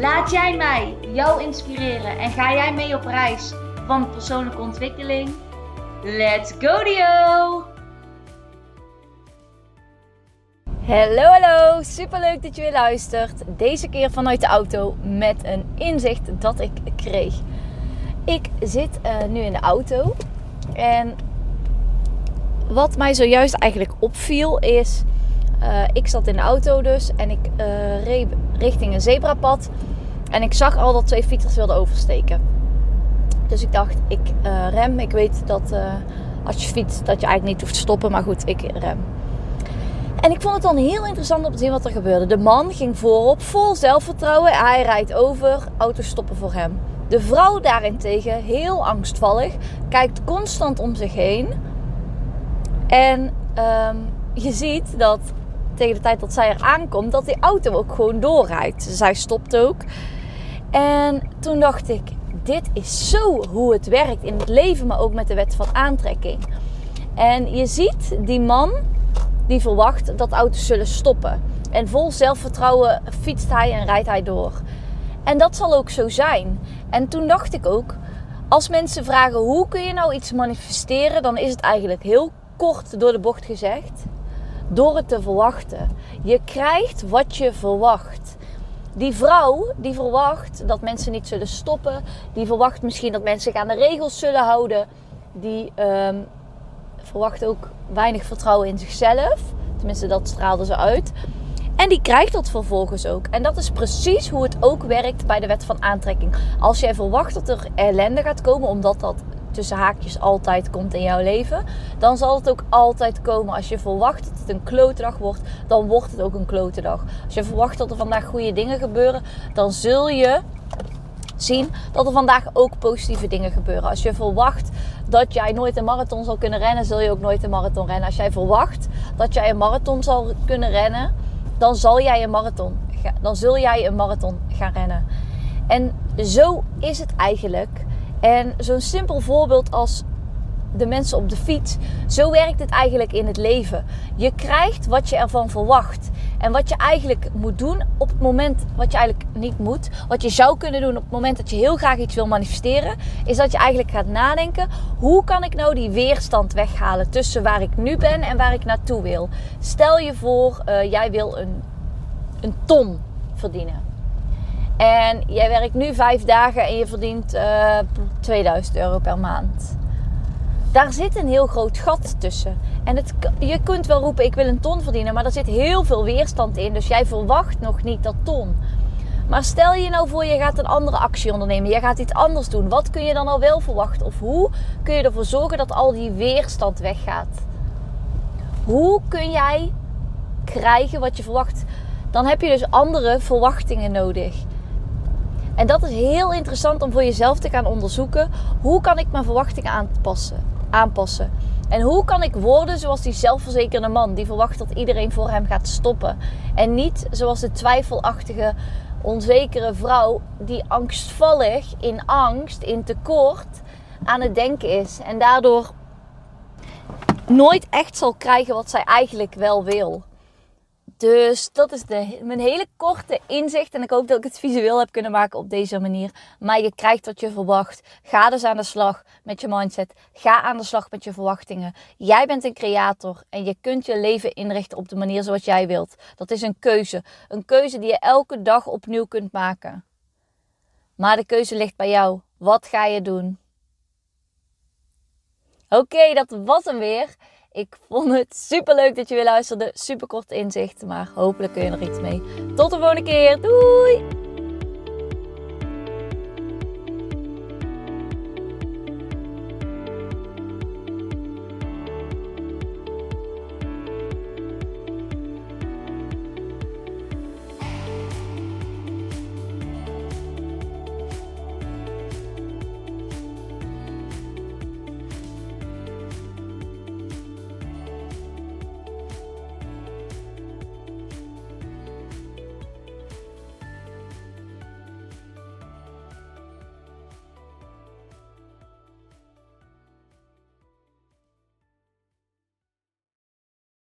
Laat jij mij jou inspireren en ga jij mee op reis van persoonlijke ontwikkeling? Let's go Dio! Hallo hallo, superleuk dat je weer luistert. Deze keer vanuit de auto met een inzicht dat ik kreeg. Ik zit uh, nu in de auto en wat mij zojuist eigenlijk opviel is uh, ik zat in de auto dus en ik uh, reed richting een zebrapad. En ik zag al dat twee fietsers wilden oversteken. Dus ik dacht, ik uh, rem. Ik weet dat als je fietst, dat je eigenlijk niet hoeft te stoppen. Maar goed, ik rem. En ik vond het dan heel interessant om te zien wat er gebeurde. De man ging voorop, vol zelfvertrouwen. Hij rijdt over, auto's stoppen voor hem. De vrouw daarentegen, heel angstvallig, kijkt constant om zich heen. En um, je ziet dat tegen de tijd dat zij er aankomt, dat die auto ook gewoon doorrijdt. Zij stopt ook. En toen dacht ik, dit is zo hoe het werkt in het leven, maar ook met de wet van aantrekking. En je ziet die man die verwacht dat auto's zullen stoppen. En vol zelfvertrouwen fietst hij en rijdt hij door. En dat zal ook zo zijn. En toen dacht ik ook, als mensen vragen hoe kun je nou iets manifesteren, dan is het eigenlijk heel kort door de bocht gezegd door het te verwachten. Je krijgt wat je verwacht. Die vrouw die verwacht dat mensen niet zullen stoppen, die verwacht misschien dat mensen zich aan de regels zullen houden, die um, verwacht ook weinig vertrouwen in zichzelf. Tenminste, dat straalde ze uit. En die krijgt dat vervolgens ook. En dat is precies hoe het ook werkt bij de wet van aantrekking. Als jij verwacht dat er ellende gaat komen, omdat dat tussen haakjes altijd komt in jouw leven, dan zal het ook altijd komen. Als je verwacht dat het een klote dag wordt, dan wordt het ook een klote dag. Als je verwacht dat er vandaag goede dingen gebeuren, dan zul je zien dat er vandaag ook positieve dingen gebeuren. Als je verwacht dat jij nooit een marathon zal kunnen rennen, zul je ook nooit een marathon rennen. Als jij verwacht dat jij een marathon zal kunnen rennen, dan zal jij een marathon, dan zul jij een marathon gaan rennen. En zo is het eigenlijk en zo'n simpel voorbeeld als de mensen op de fiets. Zo werkt het eigenlijk in het leven. Je krijgt wat je ervan verwacht. En wat je eigenlijk moet doen op het moment wat je eigenlijk niet moet, wat je zou kunnen doen op het moment dat je heel graag iets wil manifesteren, is dat je eigenlijk gaat nadenken: hoe kan ik nou die weerstand weghalen tussen waar ik nu ben en waar ik naartoe wil? Stel je voor, uh, jij wil een, een ton verdienen. En jij werkt nu vijf dagen en je verdient uh, eh, 2000 euro per maand. Daar zit een heel groot gat tussen. En het, je kunt wel roepen: ik wil een ton verdienen, maar er zit heel veel weerstand in. Dus jij verwacht nog niet dat ton. Maar stel je nou voor, je gaat een andere actie ondernemen. Je gaat iets anders doen. Wat kun je dan al wel verwachten? Of hoe kun je ervoor zorgen dat al die weerstand weggaat? Hoe kun jij krijgen wat je verwacht? Dan heb je dus andere verwachtingen nodig. En dat is heel interessant om voor jezelf te gaan onderzoeken. Hoe kan ik mijn verwachtingen aanpassen? aanpassen? En hoe kan ik worden zoals die zelfverzekerde man die verwacht dat iedereen voor hem gaat stoppen? En niet zoals de twijfelachtige, onzekere vrouw die angstvallig, in angst, in tekort aan het denken is. En daardoor nooit echt zal krijgen wat zij eigenlijk wel wil. Dus dat is mijn hele korte inzicht. En ik hoop dat ik het visueel heb kunnen maken op deze manier. Maar je krijgt wat je verwacht. Ga dus aan de slag met je mindset. Ga aan de slag met je verwachtingen. Jij bent een creator en je kunt je leven inrichten op de manier zoals jij wilt. Dat is een keuze. Een keuze die je elke dag opnieuw kunt maken. Maar de keuze ligt bij jou. Wat ga je doen? Oké, dat was hem weer. Ik vond het super leuk dat je weer luisterde. Super kort inzicht, maar hopelijk kun je er iets mee. Tot de volgende keer. Doei!